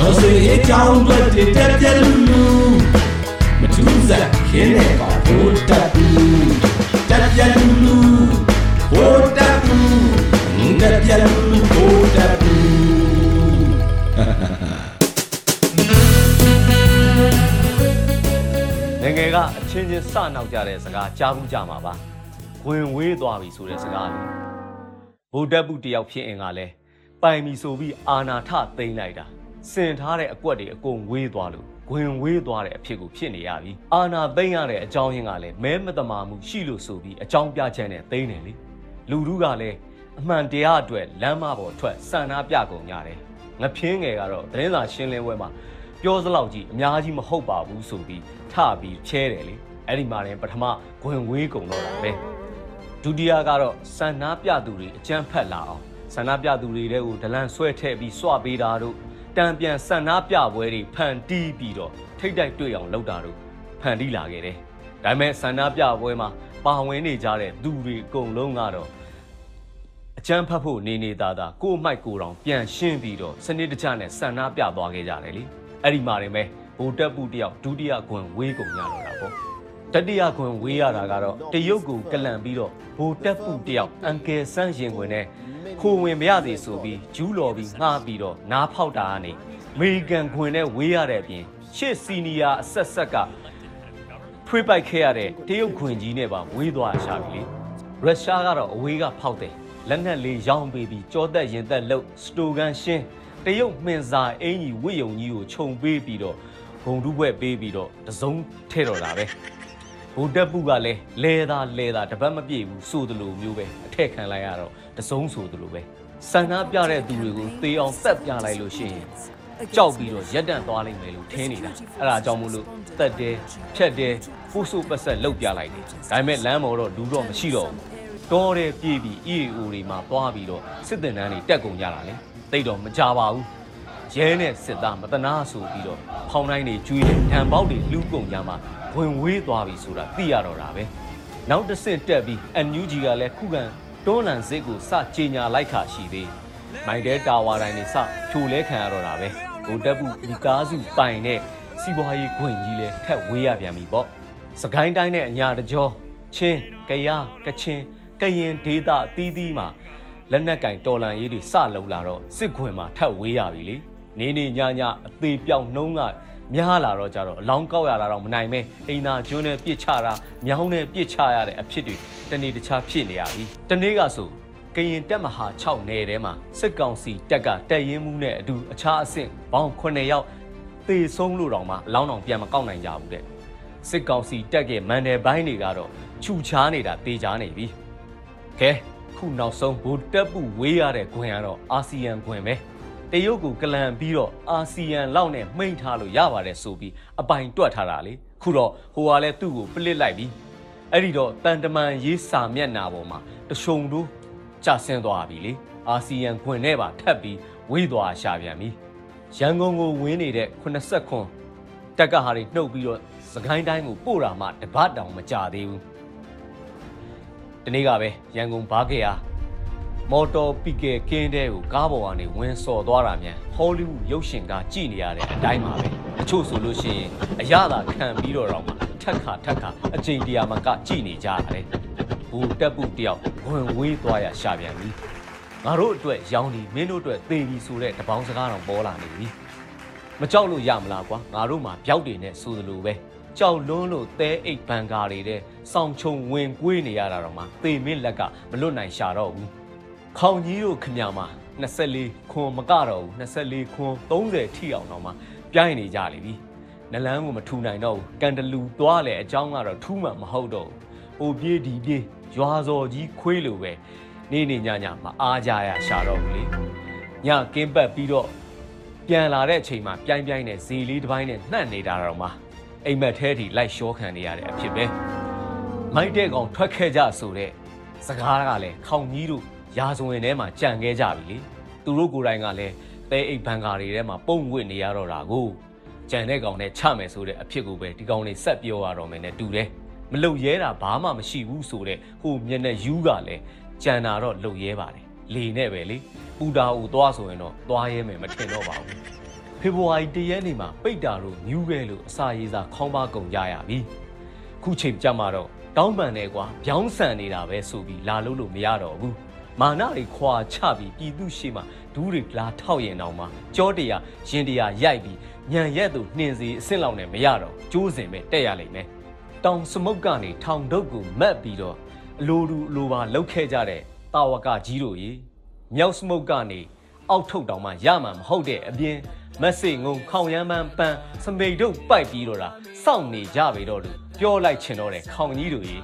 တော်စေအကြောင်းတွေတက်ပြက်လူလူမထူးစားခင်းနေပါဘိုးတက်ဘူးတက်ပြက်လူလူဘိုးတက်ဘူးတက်ပြက်လူလူဘိုးတက်ဘူးငယ်ငယ်ကအချင်းချင်းစနောက်ကြတဲ့စကားကြားဘူးကြမှာပါဝင်ဝေးသွားပြီဆိုတဲ့စကားလေဗုဒ္ဓဘုတယောက်ဖြစ်အင်ကလည်းပိုင်ပြီဆိုပြီးအာနာထသိမ့်လိုက်တာ စင်ထားတဲ့အကွက်တွေအကုန်ဝေးသွားလို့ဝင်ဝေးသွားတဲ့အဖြစ်ကိုဖြစ်နေရပြီအာနာသိမ့်ရတဲ့အကြောင်းရင်းကလည်းမဲမတမာမှုရှိလို့ဆိုပြီးအကြောင်းပြချက်နဲ့သိမ့်တယ်လေလူတို့ကလည်းအမှန်တရားအတွက်လမ်းမပေါ်ထွက်စံနာပြကုန်ကြတယ်ငဖြင်းငယ်ကတော့သတင်းစာရှင်းလင်းပွဲမှာပြောစလောက်ကြီးအများကြီးမဟုတ်ပါဘူးဆိုပြီးထပြီးချဲတယ်လေအဲ့ဒီမှာရင်ပထမဂွင်ဝေးကုန်တော့တာပဲဒုတိယကတော့စံနာပြသူတွေအကြမ်းဖက်လာအောင်စံနာပြသူတွေတဲ့ကိုဒလန်ဆွဲထည့်ပြီးစွပေးတာတို့ တံပြန်စံနာပြပွဲတွေဖန်တီးပြီးတော့ထိတ်တိုက်တွေ့အောင်လုပ်တာတို့ဖန်တီးလာခဲ့တယ်ဒါပေမဲ့စံနာပြပွဲမှာပါဝင်နေကြတဲ့သူတွေအကုန်လုံးကတော့အကျန်းဖတ်ဖို့နေနေသားသားကို့မိုက်ကိုတောင်ပြန်ရှင်းပြီးတော့စနစ်တကျနဲ့ဆန္ဒပြသွားခဲ့ကြတယ်လေအဲ့ဒီမှာရင်ပဲဗိုလ်တပ်ပူတယောက်ဒုတိယခွင်ဝေးကုန်ရတော့တာပေါ့တတိယခွင်ဝေးရတာကတော့တရုတ်ကိုကလန်ပြီးတော့ဗိုလ်တပ်ပူတယောက်အန်ကယ်ဆန်းရင်ခွင်နဲ့ ခိုဝင်မရသေးဆိုပြီးဂျူးလော်ပြီးငှားပြီးတော့နားဖောက်တာကနေအမေရိကန်ခွင်နဲ့ဝေးရတဲ့အပြင်ရှစ်စီနီယာအဆက်ဆက်ကထွေးပိုက်ခဲ့ရတဲ့တရုတ်ခွင်ကြီးနဲ့ပါဝေးသွားရှာပြီလေရုရှားကတော့အဝေးကဖောက်တယ်လက်နက်လေးရောင်းပေးပြီးကြောသက်ရင်သက်လှုပ်စတိုဂန်ရှင်းတရုတ်မှင်စာအင်ကြီးဝိယုံကြီးကိုခြုံပေးပြီးတော့ဂုံတုဘွဲ့ပေးပြီးတော့တစုံထဲတော့တာပဲ ဘုဒ္ဓပုကလည်းလဲတာလဲတာတပတ်မပြည့်ဘူးဆိုသလိုမျိုးပဲအထက်ခံလိုက်ရတော့တစုံဆိုသလိုပဲဆန္ဒပြတဲ့သူတွေကိုသေအောင်တက်ပြလိုက်လို့ရှိရင်ကြောက်ပြီးတော့ရက်တန့်သွားလိမ့်မယ်လို့ထင်နေတာအဲ့ဒါကြောင့်မို့လို့တက်တယ်ဖြတ်တယ်ပို့ဆိုပတ်ဆက်လောက်ပြလိုက်တယ်ဒါပေမဲ့လမ်းပေါ်တော့လူတော့မရှိတော့ဘူးတော်တယ်ပြေးပြီး EAO တွေမှာသွားပြီးတော့စစ်တင်တန်းတွေတက်ကုန်ကြတာလေတိတ်တော့မကြပါဘူးရဲနဲ့စစ်သားမတနာဆိုပြီးတော့ဖောင်းတိုင်းတွေကျွေးတယ်ဓာန်ပေါက်တွေလှူးကုန်ကြမှာ ဝင်ဝေးသွားပြီဆိုတာသိရတော့တာပဲနောက်တစ်ဆင့်တက်ပြီး NUG ကလည်းခုခံတွန်းလန်စစ်ကိုစကြေညာလိုက်ခါရှိသေးမိုင်တဲတာဝါတိုင်းတွေစဖြိုလဲခံရတော့တာပဲဗိုလ်တပ်ဘူးမိကားစုပိုင်တဲ့စီးပွားရေးခွင့်ကြီးလဲထက်ဝေးရပြန်ပြီပေါ့စကိုင်းတိုင်းနဲ့အညာတကြောချင်းကရကချင်းကရင်ဒေသအသီးသီးမှာလက်နက်ကင်တော်လန်ရေးတွေစလုံလာတော့စစ်ခွင်မှာထပ်ဝေးရပြီလေနေနေညညအသေးပြောင်နှုံးက များလာတော့ကြတော့အလောင်းကောက်ရတာတော့မနိုင်မဲအိမ်သာကျွန်းနဲ့ပြစ်ချတာမြောင်းနဲ့ပြစ်ချရတဲ့အဖြစ်တွေတနေ့တခြားဖြစ်နေရပြီတနေ့ကဆိုကရင်တက်မဟာ6နယ်ထဲမှာစစ်ကောင်စီတက်ကတက်ရင်မှုနဲ့အတူအခြားအဆင့်ဘောင်း9ယောက်သေဆုံးလို့တောင်မှအလောင်းတောင်ပြန်မကောက်နိုင်ကြဘူးတဲ့စစ်ကောင်စီတက်ကမန်တယ်ဘိုင်းတွေကတော့ခြူချားနေတာတေချာနေပြီကဲခုနောက်ဆုံးဗိုလ်တပ်ပူဝေးရတဲ့ခွင်ကတော့အာဆီယံခွင်ပဲ တရုတ်ကိုကလန်ပြီးတော့အာဆီယံလောက်နဲ့မှိန်ထားလို့ရပါတယ်ဆိုပြီးအပိုင်တွက်ထားတာလေခုတော့ဟိုကလည်းသူ့ကိုပလစ်လိုက်ပြီအဲ့ဒီတော့တန်တမန်ရေးစာမျက်နာပေါ်မှာတရှုံတို့ကျဆင်းသွားပြီလေအာဆီယံခွင်နဲ့ပါထပ်ပြီးဝေးသွားရှာပြန်ပြီရန်ကုန်ကိုဝင်းနေတဲ့80ခွန်တက်ကဟာတွေနှုတ်ပြီးတော့စကိုင်းတိုင်းကိုပို့တာမှတပတ်တောင်မကြသေးဘူးဒီနေ့ကပဲရန်ကုန်ဘားကေယာ မော်တော်ပီကယ်ကင်းတဲ့ကိုကားပေါ်ကနေဝင်ဆော်သွားတာမြန်ဟောလိဝုဒ်ရုပ်ရှင်ကကြည်နေရတဲ့အတိုင်းပါပဲအချို့ဆိုလို့ရှိရင်အရသာခံပြီးတော့တော့မှထက်ခါထက်ခါအကြိမ်တရာမှကကြည်နေကြရတယ်ဘူတက်ပုတယောက်ဝင်ဝေးသွားရရှာပြန်ပြီငါတို့အတွက်ရောင်းဒီမင်းတို့အတွက်သေပြီဆိုတဲ့တပေါင်းစကားတော့ပေါ်လာနေပြီမကြောက်လို့ရမလားကွာငါတို့မှာပြောက်တွေနဲ့ဆိုသလိုပဲကြောက်လွန်းလို့သဲအိတ်ဘန်ကာတွေတဲ့စောင်ချုံဝင်ကွေးနေရတာတော့မှသေမင်းလက်ကမလွတ်နိုင်ရှာတော့ဘူး ခေါင်ကြီးတို့ခမညာမှာ24ခွန်မကတော့ဘူး24ခွန်30ထိအောင်တော့မှပြိုင်နေကြလိမ့်ပြီနလန်းကိုမထူနိုင်တော့ဘူးကန်တလူသွားလေအကြောင်းကတော့ထူးမှမဟုတ်တော့ဘူးဟိုပြေးဒီပြေးရွာစော်ကြီးခွေးလိုပဲနေနေညညမအားကြရရှာတော့ဘူးလေညကင်းပတ်ပြီးတော့ပြန်လာတဲ့အချိန်မှာပြိုင်ပြိုင်နဲ့ဇီလေးတစ်ပိုင်းနဲ့နှံ့နေတာတော့မှအိမ်မက်ထဲထိလိုက်ရှောခံနေရတဲ့အဖြစ်ပဲမိုက်တဲ့ကောင်ထွက်ခဲ့ကြဆိုတဲ့စကားကလည်းခေါင်ကြီးတို့ ရာဇဝင်ထဲမှာကြံခဲ့ကြပြီလေသူတို့ကိုယ်တိုင်ကလည်းသဲအိတ်ဘန်ကာတွေထဲမှာပုံဝစ်နေရတော့တာကိုကြံတဲ့ကောင်နဲ့ချမယ်ဆိုတဲ့အဖြစ်ကိုပဲဒီကောင်တွေဆက်ပြောရတော့မယ်နဲ့တူတယ်မလုံရဲတာဘာမှမရှိဘူးဆိုတဲ့ဟိုမျက်နှာယူးကလည်းကြံတာတော့လုံရဲပါတယ်လေနဲ့ပဲလေပူတာဟိုသွားဆိုရင်တော့သွားရဲမယ်မထင်တော့ပါဘူးဖေဖော်ဝါရီတရက်နေ့မှာပိတ်တာလို့ညူးရဲလို့အစာရေးစာခေါင်းပါကုန်ကြရပြီခုချိန်ကြမှာတော့တောင်းပန်နေကွာဗျောင်းဆန်နေတာပဲဆိုပြီးလာလို့လို့မရတော့ဘူး မာနတွေခွာချပြီးပြည်သူရှိမှဒူးတွေလာထောက်ရင်တောင်မှကြောတရားရင်တရားရိုက်ပြီးညံရက်သူနှင်စီအစ်စ်လောက်နဲ့မရတော့ကျိုးစင်ပဲတက်ရလိမ့်မယ်တောင်စမုတ်ကနေထောင်ဒုတ်ကိုမက်ပြီးတော့အလိုတူအလိုပါလှုပ်ခဲ့ကြတဲ့တာဝကကြီးတို့ရေမြောက်စမုတ်ကနေအောက်ထုတ်တောင်မှရမှာမဟုတ်တဲ့အပြင်မက်ဆေငုံခေါင်ရမ်းပန်းပန်းစမိတ်တို့ပိုက်ပြီးတော့တာစောင့်နေကြပြီတော့လို့ပြောလိုက်ချင်တော့တယ်ခေါင်ကြီးတို့ကြီး